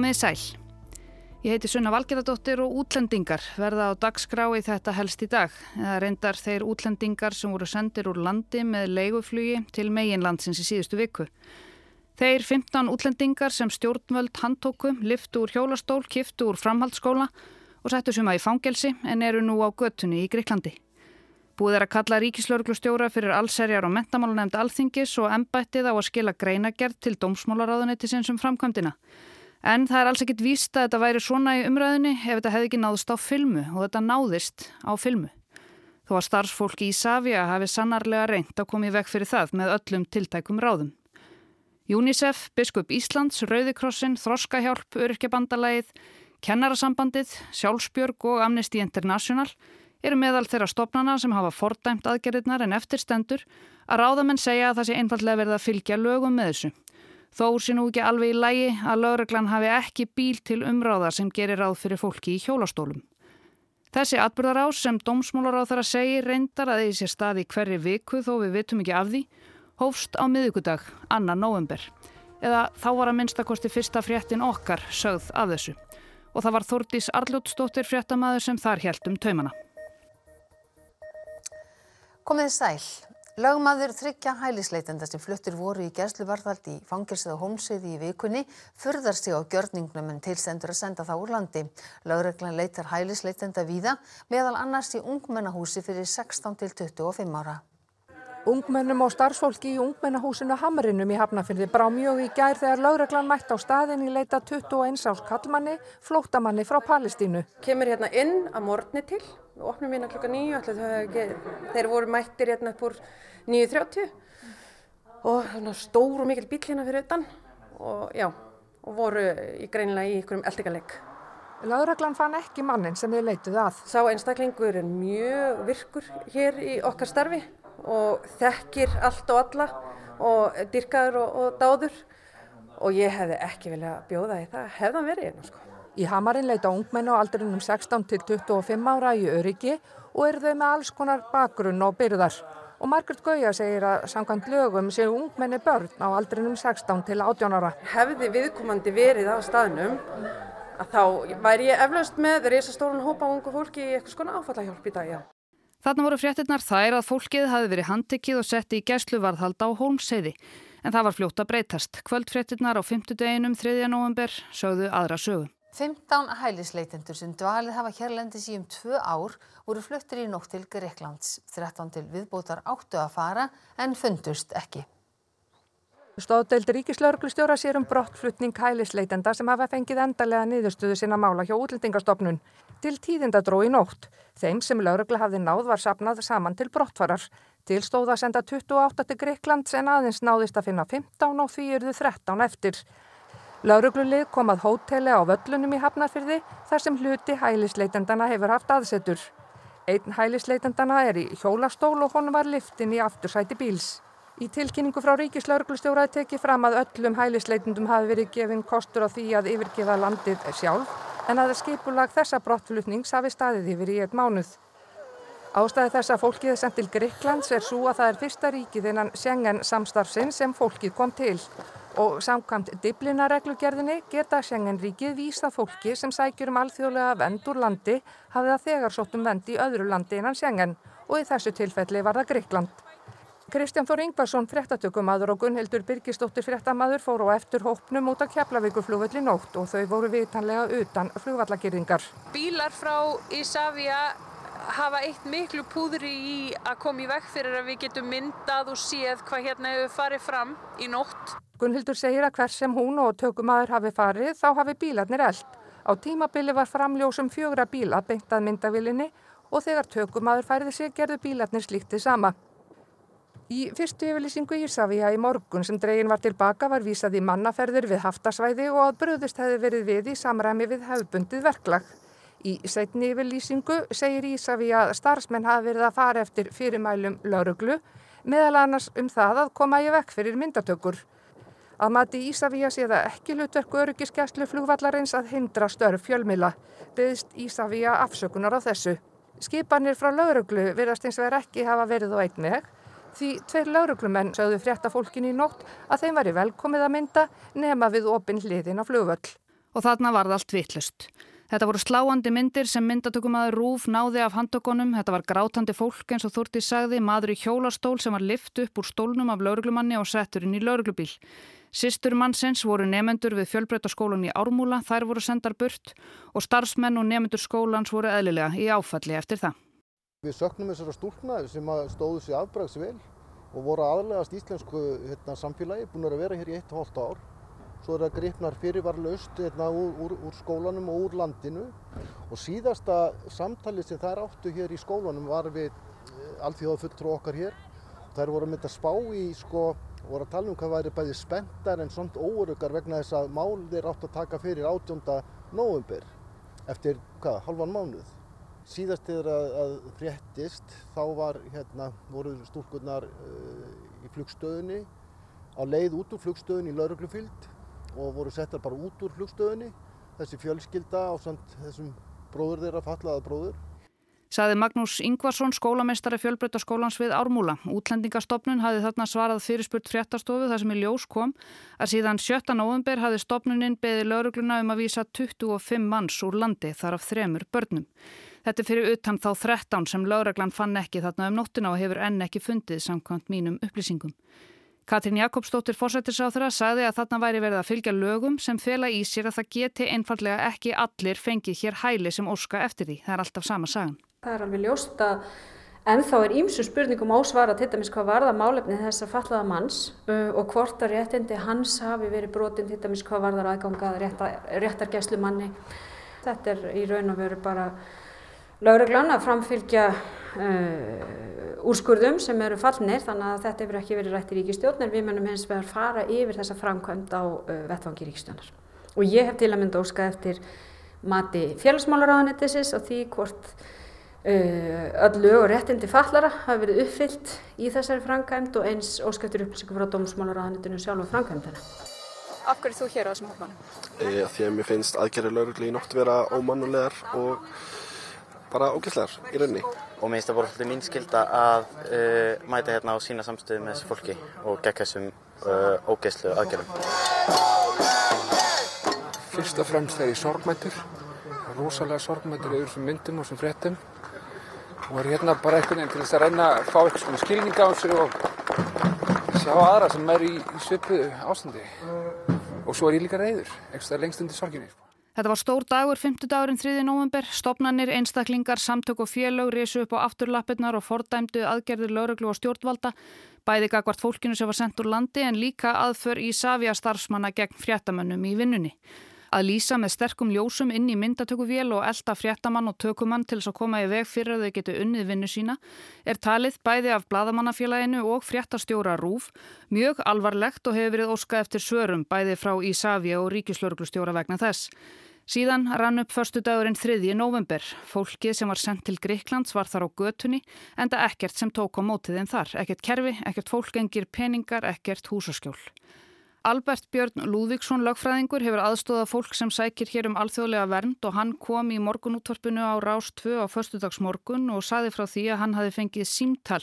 Komið sæl. Ég heiti Sunna Valgerðardóttir og útlendingar verða á dagskrá í þetta helst í dag. Það reyndar þeir útlendingar sem voru sendir úr landi með leiguflugi til meginlandsins í síðustu viku. Þeir 15 útlendingar sem stjórnvöld handtóku, liftu úr hjólastól, kiftu úr framhaldsskóla og settu suma í fangelsi en eru nú á göttunni í Greiklandi. Búið er að kalla ríkislauglustjóra fyrir allserjar og mentamálunemnd alþingis og embættið á að skila greinagerð til dómsmálaráðuneti um framkvæmdina. En það er alls ekkit víst að þetta væri svona í umræðinni ef þetta hefði ekki náðist á filmu og þetta náðist á filmu. Þó að starfsfólki í Savia hafi sannarlega reynd að koma í vekk fyrir það með öllum tiltækum ráðum. UNICEF, Biskup Íslands, Rauðikrossin, Þroskahjálp, Öryrkjabandalagið, Kennarasambandið, Sjálfsbjörg og Amnesty International eru meðal þeirra stopnana sem hafa fordæmt aðgerðirnar en eftirstendur að ráðamenn segja að það sé einfallega verið að fylgja lögum með þessu. Þó sé nú ekki alveg í lægi að lauruglan hafi ekki bíl til umráða sem gerir ráð fyrir fólki í hjólastólum. Þessi atbyrðarás sem dómsmólar á þar að segja reyndar að því sé staði hverju viku þó við vitum ekki af því, hófst á miðugudag, annan november. Eða þá var að minnstakosti fyrsta fréttin okkar sögð af þessu. Og það var Þordís Arljótsdóttir fréttamaður sem þar held um taumana. Komið sæl. Lögmaður þryggja hælisleitenda sem fluttir voru í gerstluvarðald í fangilsið og hómsiði í vikunni furðar sig á gjörningnum en tilsendur að senda það úr landi. Lögreglan leitar hælisleitenda víða meðal annars í ungmennahúsi fyrir 16 til 25 ára. Ungmennum og starfsfólki í ungmennahúsinu Hamrinum í Hafnafyrði brá mjög í gær þegar lögreglan mætt á staðin í leita 21 árs kallmanni, flóttamanni frá Palestínu. Kemur hérna inn að morgni til, við opnum hérna klokka nýju, þeir voru mættir hérna upp úr 9.30 og svona stór og mikil bíl hérna fyrir utan og já, og voru í greinilega í ykkurum eldingaleg. Lauraglann fann ekki mannin sem þið leituð að. Sá einstaklingur er mjög virkur hér í okkar starfi og þekkir allt og alla og dyrkaður og, og dáður og ég hefði ekki vilja bjóða í það, hefðan verið hérna sko. Í Hamarinn leita ungmenn á aldrinum 16 til 25 ára í öryggi og eru þau með alls konar bakgrunn og byrðar. Og Margrit Gauja segir að samkvæmt lögum séu ungmenni börn á aldrinum 16 til 18 ára. Hefði viðkomandi verið á staðnum að þá væri ég eflaust með reysastórun hópa ungu fólki í eitthvað skona áfallahjálp í dag, já. Þarna voru fréttinnar þær að fólkið hafi verið handtekið og sett í gæsluvarðhald á Hólmseiði. En það var fljótt að breytast. Kvöldfréttinnar á 5. deginum 3. november sögðu aðra sögu. 15 hælisleitendur sem dvalið hafa hérlendis í um tvö ár voru fluttir í nótt til Greiklands. 13 til viðbótar áttu að fara en fundust ekki. Stóðdeild Ríkislauglustjóra sér um brottflutning hælisleitenda sem hafa fengið endarlega niðurstöðu sinna mála hjá útlendingastofnun. Til tíðinda dró í nótt. Þeim sem laurugla hafði náð var sapnað saman til brottfarar. Til stóða senda 28 til Greiklands en aðeins náðist að finna 15 og því eruðu 13 eftir. Lauruglulið kom að hóteli á völlunum í Hafnarfyrði þar sem hluti hælisleitendana hefur haft aðsetur. Einn hælisleitendana er í hjólastól og honum var liftin í aftursæti bíls. Í tilkynningu frá Ríkislauglustjóra tekið fram að öllum hælisleitendum hafi verið gefinn kostur á því að yfirgefa landið sjálf en að skipulag þessa brottflutnings hafi staðið yfir í eitt mánuð. Ástæði þess að fólkið sendt til Greiklands er svo að það er fyrsta ríkið innan Schengen samstarfsinn sem fólkið kom til og samkvæmt diblinareglugerðinni geta Schengen ríkið vísa fólki sem sækjur um alþjóðlega vend úr landi hafið það þegar sóttum vend í öðru landi innan Schengen og í þessu tilfelli var það Greikland. Kristján Þór Ingvarsson, fréttatökumadur og Gunnhildur Birgisdóttir fréttamadur fóru á eftir hópnum út af Keflavíkuflugvelli nótt og þau voru vitanlega utan flugvallagirðingar. Bílar frá Ísafja hafa eitt miklu púðri í að koma í vekk fyrir að við getum myndað og séð hvað hérna hefur farið fram í nótt. Gunnhildur segir að hver sem hún og tökumadur hafi farið þá hafi bílarnir eld. Á tímabili var framljósum fjögra bíla beintað myndavilinni og þegar tökumadur færiði sig gerðu bílarnir slíktið sama. Í fyrstu yfirlýsingu Ísafíja í morgun sem dregin var tilbaka var vísað í mannaferðir við haftasvæði og að bröðust hefði verið við í samræmi við hefðbundið verklag. Í setni yfirlýsingu segir Ísafíja að starfsmenn hafi verið að fara eftir fyrirmælum lauruglu meðal annars um það að koma í vekk fyrir myndatökur. Að mati Ísafíja sé það ekki hlutverku öryggiskeslu flugvallarins að hindra störf fjölmila. Beðist Ísafíja afsökunar á þessu. Skipanir frá lauruglu verðast eins og er ekki hafa verið á einn veg Því tveir lauruglumenn sögðu frétta fólkin í nótt að þeim væri velkomið að mynda nema við opin hliðin á flugvöll. Og þarna var það allt vittlust. Þetta voru sláandi myndir sem myndatökumæður Rúf náði af handtökunum. Þetta var grátandi fólk eins og Þúrti sagði, maður í hjólastól sem var lift upp úr stólnum af lauruglumanni og settur inn í lauruglubíl. Sistur mannsins voru nefendur við fjölbreytaskólan í Ármúla, þær voru sendar burt og starfsmenn og nefendur skólans voru eðlilega í áfalli eftir það. Við söknum þessara stúlna sem stóðu sér afbrags vel og voru aðlegast íslensku hérna, samfélagi, búin að vera hér í 1,5 ár. Svo er það gripnar fyrirvarlaust hérna, úr, úr, úr skólanum og úr landinu. Og síðasta samtali sem þær áttu hér í skólanum var við eh, alþjóða fulltrú okkar hér. Þær voru myndið að spá í sko voru að tala um hvað væri bæði spenntar en svona óöruggar vegna þess að mál þeir átt að taka fyrir 18. november eftir hvað, halvan mánuð síðast þegar að, að fréttist þá var hérna voru stúlkurnar uh, í flugstöðunni á leið út úr flugstöðunni í lauruglufylg og voru settar bara út úr flugstöðunni þessi fjölskylda á samt þessum bróður þeirra fallaða bróður. Saði Magnús Ingvarsson, skólameistari fjölbreytaskólans við Ármúla. Útlendingastofnun hafi þarna svarað fyrirspurt fréttastofu þar sem í ljós kom að síðan 17. november hafi stofnuninn beði laurugluna um að vísa 25 manns úr landi þar af þremur börnum. Þetta er fyrir utan þá 13 sem lauraglan fann ekki þarna um nóttina og hefur enn ekki fundið samkvæmt mínum upplýsingum. Katrín Jakobsdóttir fórsættisáþurra sagði að þarna væri verið að fylgja lögum sem fela í sér að það geti einfallega ekki allir fengið hér hæli sem óska eftir því. Það er alltaf sama sagan. Það er alveg ljóst að ennþá er ímsu spurningum ásvara til dæmis hvað varða málefni þess að fallaða manns uh, og hvort að réttindi hans hafi verið brotin til dæmis hvað varðar aðgangað réttargæslu manni. Þetta er í raun og veru bara lauruglan að framfylgja uh, úrskurðum sem eru fallnir þannig að þetta hefur ekki verið rætt í ríkistjórn en við munum hens vegar fara yfir þessa framkvæmd á uh, vettvangi ríkistjórnar. Og ég hef til að mynda óskað eftir mati félagsmálaráðanettisins og því hvort öll lög og réttindi fallara hafi verið uppfyllt í þessari framkvæmd og eins óskað eftir upplýsingum frá dómsmálaráðanettinu sjálf og framkvæmdana. Af hverju þú hér á þessum hófmanum? E, því að mér finnst aðgerri laurugli í nótt vera ómannulegar og bara ógæslegar í rauninni. Og mér finnst það bara hluti mín skilda að uh, mæta hérna á sína samstöðu með þessu fólki og gegn þessum uh, ógæslu aðgerðum. Fyrst og fremst er ég sorgmættur, rosalega sorgmættur yfir þessum myndum og þessum fréttum og er hérna bara einhvern veginn til þess að reyna að fá eitthvað svona skilninga á þessu og sjá aðra sem er í, í svipu ástandi. Og svo er ég líka reyður, eitthvað lengst undir sorginni. Sko. Þetta var stór dagur, 50 dagurinn 3. november. Stopnannir, einstaklingar, samtök og félög resu upp á afturlappirnar og fordæmdu aðgerðir lauruglu og stjórnvalda. Bæði gagvart fólkinu sem var sendt úr landi en líka aðför í Savia starfsmanna gegn fréttamönnum í vinnunni. Að lýsa með sterkum ljósum inn í myndatökuvél og elda fréttamann og tökumann til þess að koma í veg fyrir að þau getu unnið vinnu sína er talið bæði af Bladamannafélaginu og fréttastjóra Rúf mjög alvarlegt og hefur verið óskað eftir svörum bæði frá Ísafja og Ríkislauglustjóra vegna þess. Síðan rann upp förstu dagurinn 3. november. Fólkið sem var sendt til Greiklands var þar á götunni, enda ekkert sem tók á mótið þeim þar. Ekkert kerfi, ekkert fólkengir peningar, ekkert húsaskjól. Albert Björn Lúðvíksson lagfræðingur hefur aðstóðað fólk sem sækir hér um alþjóðlega vernd og hann kom í morgunútvarpinu á Rás 2 á förstudagsmorgun og saði frá því að hann hafi fengið símtal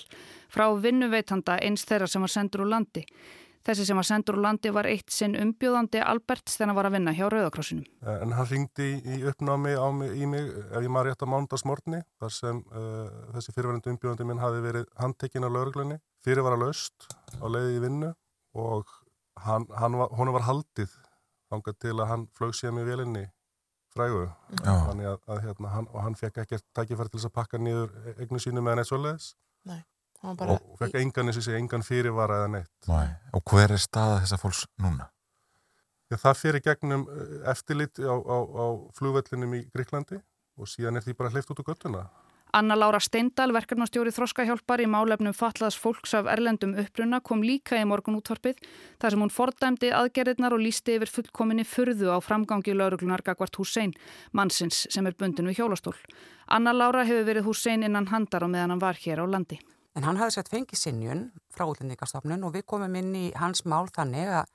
frá vinnuveitanda eins þeirra sem var sendur úr landi. Þessi sem var sendur úr landi var eitt sinn umbjóðandi Alberts þegar hann var að vinna hjá Rauðakrossinum. Eh, en hann ringdi í uppnámi mig, í mig, ef ég maður rétt á mándagsmorni, þar sem uh, þessi fyrirverðandi umbjóðandi minn hafi verið handtekinn á lauruglunni, fyrir var að laust á leiði í vinnu og hann, hann var, hún var haldið þangað til að hann flög sér með velinni frægu. Þannig að, að hérna, hann, og hann fekk ekkert tækifæri til þess að pakka nýður eignu sínu með hann eitt svoleiðis. Nei bara... og fekk engan eins og sé engan fyrirvara eða neitt Næ. og hver er staða þessa fólks núna? Já, það fyrir gegnum eh, eftirlit á, á, á flugvellinum í Gríklandi og síðan er því bara hleyft út á göttuna Anna Laura Steindal, verkefnastjóri Þroskahjálpar í málefnum fatlaðs fólks af erlendum uppruna kom líka í morgun útvarpið þar sem hún fordæmdi aðgerðirnar og lísti yfir fullkominni furðu á framgangi lauruglunar Gagvart Hussein, mannsins sem er bundin við hjólastól. Anna Laura hefur verið Hussein innan handar á meðan hann var hér á landi. En hann hafði sett fengið sinnjun frá útlendingastofnun og við komum inn í hans mál þannig að,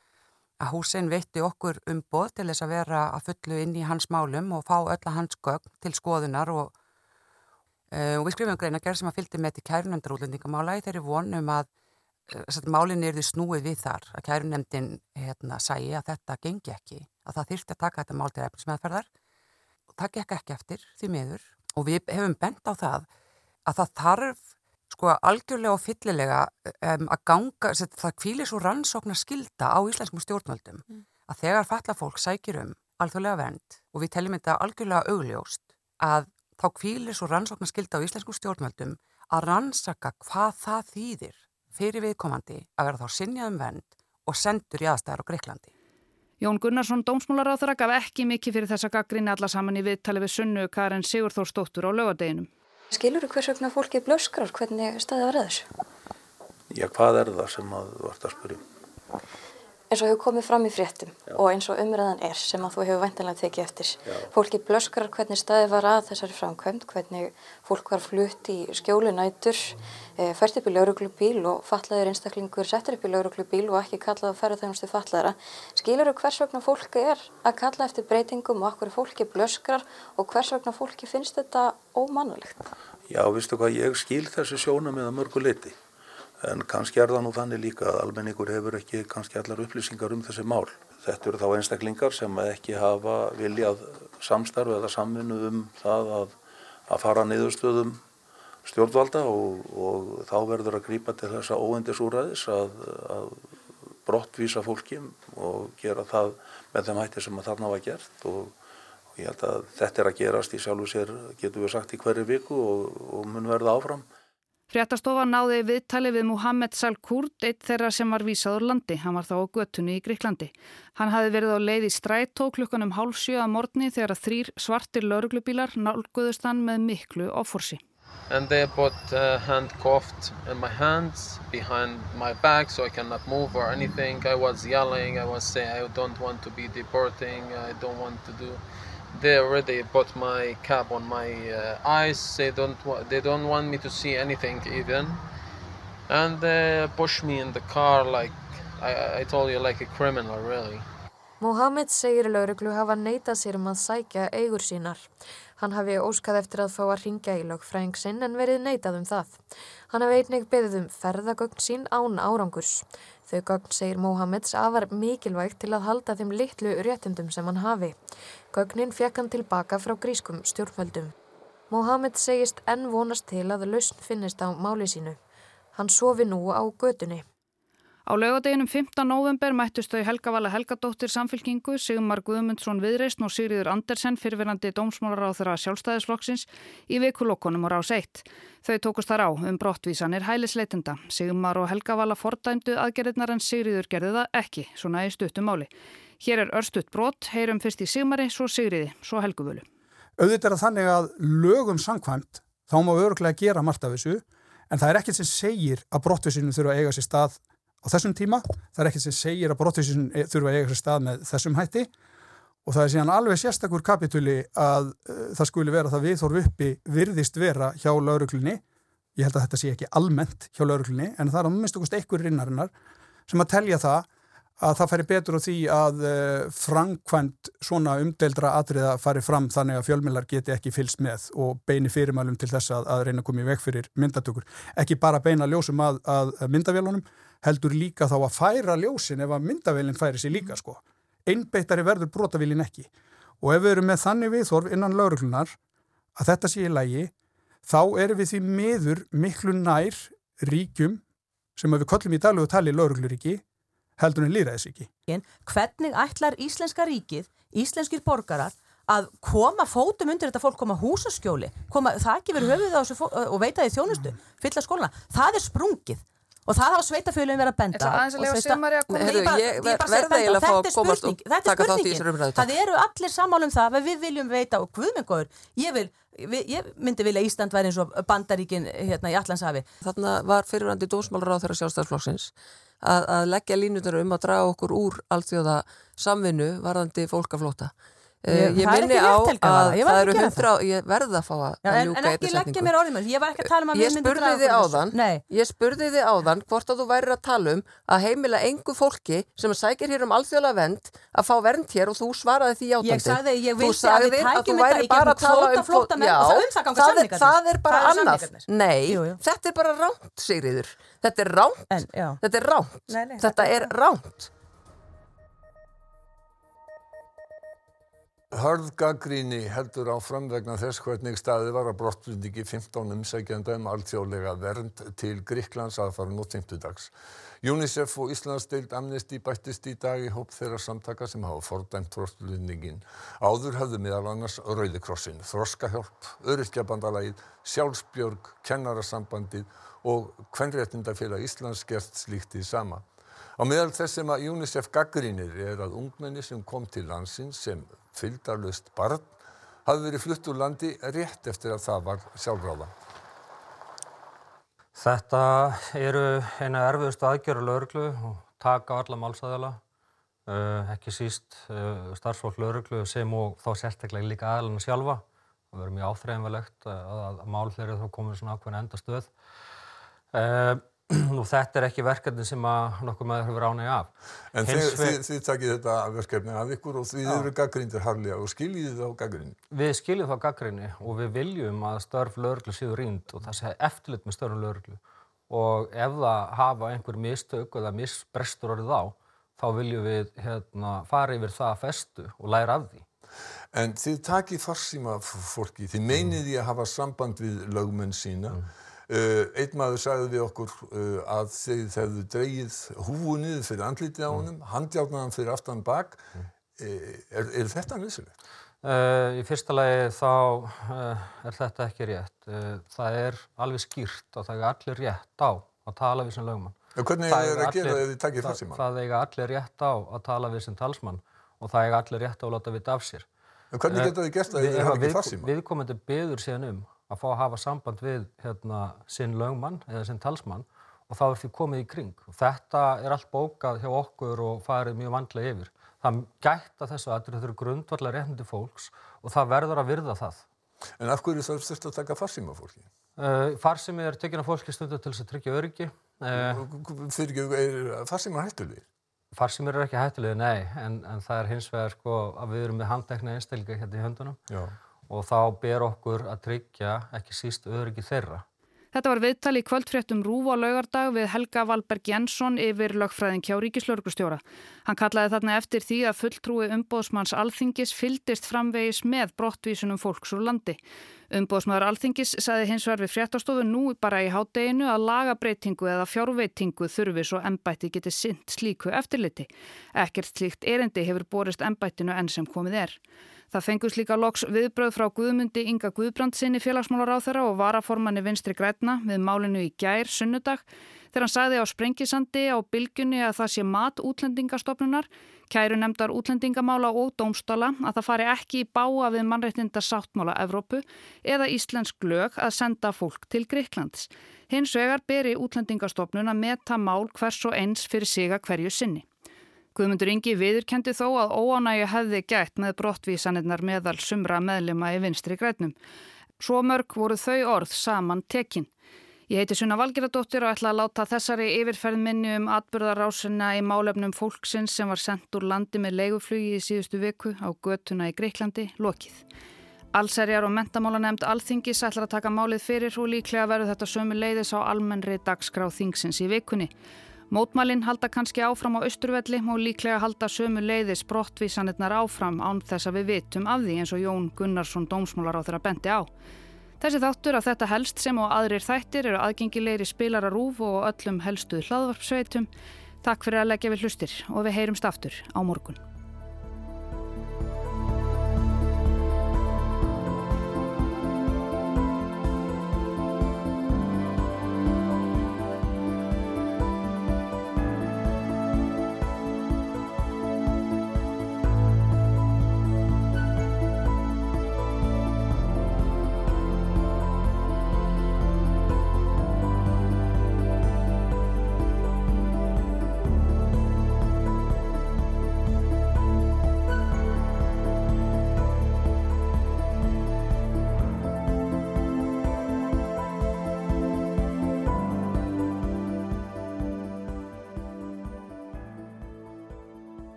að húsin veitti okkur umboð til þess að vera að fullu inn í hans málum og fá öll að hans gögn til skoðunar og, og við skrifum greina gerð sem að fylgdi með til kærunendar útlendingamála í þeirri vonum að uh, málinn er því snúið við þar að kærunendin hérna, sæi að þetta gengi ekki að það þyrfti að taka þetta mál til efnismæðferðar og það gekk ekki eftir því miður og við hefum bent á það að það þarf sko algjörlega og fyllilega um, að ganga, það kvílir svo rannsóknar skilda á íslenskum stjórnvöldum mm. að þegar falla fólk sækir um alþjóðlega vernd og við teljum þetta algjörlega augljóst að þá kvílir svo rannsóknar skilda á íslenskum stjórnvöldum að rannsaka hvað það þýðir fyrir viðkomandi að vera þá sinjaðum vernd og sendur í aðstæðar á Greiklandi. Jón Gunnarsson, dómsmálaráþara, gaf ekki mikið fyrir þessa gaggrinni alla saman í viðtali við sunnu Karin Sigurþórsdóttur á lögadeginum. Skilur þú hvers vegna fólki blöskrar hvernig staðið var aðeins? Já, hvað er það sem að þú vart að spyrja? Eins og hefur komið fram í fréttum Já. og eins og umræðan er sem að þú hefur væntanlega tekið eftir. Já. Fólki blöskrar hvernig staði var að þessari framkvæmt, hvernig fólk var flutt í skjólinætur, e, eh, fært upp í lauruglubíl og fatlaður einstaklingur settur upp í lauruglubíl og ekki kallað að ferða þeimstu fatlaðara. Skilur þú hvers vegna fólki er að kalla eftir breytingum og okkur fólki blöskrar og hvers vegna fólki finnst þetta ómannulegt? Já, vistu hvað, ég skil þessu sjóna með að mörgu liti en kannski er það nú þannig líka að almenningur hefur ekki kannski allar upplýsingar um þessi mál. Þetta eru þá einstaklingar sem ekki hafa viljað samstarfi eða samvinnu um það að, að fara niðurstöðum stjórnvalda og, og þá verður að grýpa til þessa óendisúræðis að, að brottvísa fólki og gera það með þeim hætti sem þarna var gert og, og ég held að þetta er að gerast í sjálfu sér, getur við sagt, í hverju viku og, og mun verða áfram. Fréttastofa náði viðtali við Mohamed Salkurt, eitt þeirra sem var vísaður landi. Hann var þá á göttunni í Gríklandi. Hann hafi verið á leið í strætó klukkanum hálf sjö að morgni þegar þrýr svartir lauruglubílar nálguðust hann með miklu offorsi. And they put uh, handcuffed in my hands behind my back so I cannot move or anything. I was yelling, I was saying I don't want to be deporting, I don't want to do... they already put my cap on my uh, eyes. They don't they don't want me to see anything even, and they push me in the car like I, I told you like a criminal really. Mohamed segir lauruglu hafa neitað sér um að sækja eigur sínar. Hann hafi óskað eftir að fá að ringja í lögfræðing sinn en verið neitað um það. Hann hafi einnig beðið um ferðagögn sín án árangurs. Þau gögn segir Mohameds afar mikilvægt til að halda þeim litlu réttundum sem hann hafi. Gögnin fekk hann tilbaka frá grískum stjórnvöldum. Mohamed segist enn vonast til að lausn finnist á máli sínu. Hann sofi nú á gödunni. Á laugadeginum 15. november mættust þau Helga Vala Helgadóttir samfélkingu, Sigmar Guðmundsson Viðreysn og Sigriður Andersen fyrirverandi dómsmálar á þeirra sjálfstæðisflokksins í vikulokkonum og rás 1. Þau tókust þar á um brottvísanir hælisleitenda. Sigmar og Helga Vala fordæmdu aðgerðnar en Sigriður gerði það ekki, svona í stuttum máli. Hér er örstutt brott, heyrum fyrst í Sigmari, svo Sigriði, svo Helguvölu. Auðvitað er þannig að lögum sangkvæmt þá má öruglega gera margt af þessu en það er ekkert sem segir að brottvísinu þurfa að eiga sér stað á þessum tíma. Það er ekkert sem segir að brottvísin þurfa að eiga sér stað með þessum hætti og það er síðan alveg sérstakur kapitúli að uh, það skuli vera það viðþorf uppi virðist vera hjá lauruglunni. Ég held að þetta sé ekki almennt hjá lauruglunni en það er að minnst okkurst einhver rinnarinnar sem að telja það að það færi betur á því að uh, framkvæmt svona umdeildra atriða fari fram þannig að fjölmjölar geti ekki fylst með og beini fyrirmælum til þess að, að reyna að koma í veg fyrir myndatökur. Ekki bara beina ljósum að, að myndavélunum heldur líka þá að færa ljósin ef að myndavélinn færi sér líka sko. Einbeittari verður brotavélinn ekki. Og ef við erum með þannig viðþorf innan lauruglunar að þetta sé í lægi, þá erum við því meður miklu nær ríkjum sem við kollum í daglugu tali laurugluríki heldur en lýraðis ekki. Hvernig ætlar Íslenska ríkið, íslenskir borgarar að koma fótum undir þetta fólk, koma húsaskjóli, koma, það ekki verið höfuð á þessu og veita því þjónustu, fylla skóluna, það er sprungið og það hafa sveitafjölinn verið að benda að að í þessar umræðu það eru allir sammál um það við viljum veita og guðmengur ég, ég myndi vilja Ísland væri eins og bandaríkin hérna í Allandshafi þarna var fyrirvændi dósmálur á þeirra sjálfstæðsflokksins að, að leggja línutur um að draga okkur úr allþjóða samvinnu varðandi fólkaflóta Ég, ég minni á að það eru hundra ég verði að fá að Já, en, en leggja mér orðið mér, ég var ekki að tala um að ég spurði þið áðan. ég spurði þið áðan hvort að þú væri að tala um að heimila engu fólki sem sækir hér um alþjóðlega vend að fá vernd hér og þú svaraði því átandi ég sagði, ég vildi að við tækjum þetta í gegnum kvóta flóta menn og það umþakanga samningarnir. það er bara annað, nei, þetta er bara ránt Sigriður, er þetta er ránt, þetta er ránt Hörð gaggríni heldur áfram vegna þess hvernig staðið var að brottflutningi 15 umsækjanda um alþjóðlega vernd til Gríklands aðfaran og 50 dags. UNICEF og Íslandsdeild Amnesty bættist í dag í hóp þeirra samtaka sem hafa fordæmt brottflutningin. Áður hafðu meðal annars Rauðikrossin, Þroskahjálp, Öryrkjabandalagið, Sjálfsbjörg, Kennarasambandið og Kvenréttindafélag Íslands gert slíkt í sama. Á meðal þess sem að UNICEF gaggrínir er að ungmenni sem kom til landsins sem fylgdarlust barn hafi verið flutt úr landi rétt eftir að það var sjálfráða. Þetta eru eina erfiðustu aðgjöru lauruglu og taka alla málsæðala, uh, ekki síst uh, starfsfólk lauruglu sem og þá sérstaklega líka aðlana sjálfa. Það verður mjög áþreifanlegt að, að mál þeirri þá komið svona ákveðin enda stöð. Uh, og þetta er ekki verkefni sem að nokkuð maður hefur ánægi af. En þið, þið, þið takið þetta verkefni af ykkur og þið eru gaggrindir harlega og skiljið þá gaggrinni? Við skiljum þá gaggrinni og við viljum að störf lögurlu séu rýnd og það sé eftirlit með störfum lögurlu og ef það hafa einhver mistök eða misbrestur orðið á þá viljum við hérna, fara yfir það að festu og læra af því. En þið takið farsíma fólki, þið meinið því að hafa samband við lögmenn sína mm. Uh, einn maður sagði við okkur uh, að þeir hefðu dreyið húu niður fyrir andlitið á mm. honum, handjárnaðan fyrir aftan bak. Mm. Uh, er, er þetta nöðsilegt? Í fyrsta lagi þá er þetta ekki rétt. Það er alveg skýrt og það er allir rétt á að tala við sem lögmann. En hvernig er það að gera ef þið takkir það sem mann? Það eiga allir rétt á að tala við sem talsmann og það eiga allir rétt á að láta vita af sér. En hvernig geta þið gert það ef þið hafa ekki það sem mann? Viðkomandi beður síðan um að fá að hafa samband við hérna, sinn lögmann eða sinn talsmann og þá er því komið í kring. Þetta er allt bókað hjá okkur og farið mjög vandlega yfir. Það gætt að þessu aðrið þurru grundvallar réttindi fólks og það verður að virða það. En af hverju þarf þetta að taka farsíma fólki? Uh, farsími er tekinn af fólki stundu til þess að tryggja öryggi. Uh, Fyrir er farsíma hættulegir? Farsímir eru ekki hættulegir, nei, en, en það er hins vegar sko að við erum með handekna einstaklega hérna í höndunum. Já og þá ber okkur að tryggja ekki síst öryggi þeirra. Þetta var viðtali í kvöldfréttum Rúf á laugardag við Helga Valberg Jensson yfir lögfræðin kjá Ríkislauglustjóra. Hann kallaði þarna eftir því að fulltrúi umbóðsmanns Alþingis fyldist framvegis með brottvísunum fólks úr landi. Umbóðsmaður Alþingis saði hins vegar við fréttastofu nú bara í hádeginu að lagabreitingu eða fjárveitingu þurfi svo ennbætti geti sint slíku eftirliti. Ekkert slíkt erindi hefur borist ennbættinu enn sem komið er. Það fengus líka loks viðbröð frá Guðmundi Inga Guðbrandsinni félagsmálar á þeirra og varaformanni vinstri grætna við málinu í gær sunnudag þegar hann sagði á sprengisandi á bylgunni að það sé mat útlendingastofnunar, kæru nefndar útlendingamála og dómstála að það fari ekki í báa við mannreittinda sáttmála Evrópu eða Íslensk lög að senda fólk til Greiklands. Hins vegar beri útlendingastofnun að meta mál hvers og eins fyrir siga hverju sinni. Guðmundur Ingi viðurkendi þó að óanægi hefði gætt með brottvísanirnar meðal sumra meðlema í vinstri grænum. Svo mörg voru þau orð saman tekin. Ég heiti Sunna Valgeradóttir og ætla að láta þessari yfirferð minni um atbyrðarásina í málefnum fólksins sem var sendt úr landi með leiguflugi í síðustu viku á götuna í Greiklandi lokið. Allserjar og mentamála nefnd Alþingis ætlar að taka málið fyrir og líklega verður þetta sömu leiðis á almennri dagskráð þingsins í vikunni. Mótmælinn halda kannski áfram á Östurvelli og líklega halda sömu leiðis brottvísanirnar áfram án þess að við vitum af því eins og Jón Gunnarsson dómsmólar á þeirra bendi á. Þessi þáttur að þetta helst sem og aðrir þættir eru aðgengilegri spilararúf og öllum helstuð hlaðvarpsveitum. Takk fyrir að leggja við hlustir og við heyrumst aftur á morgun.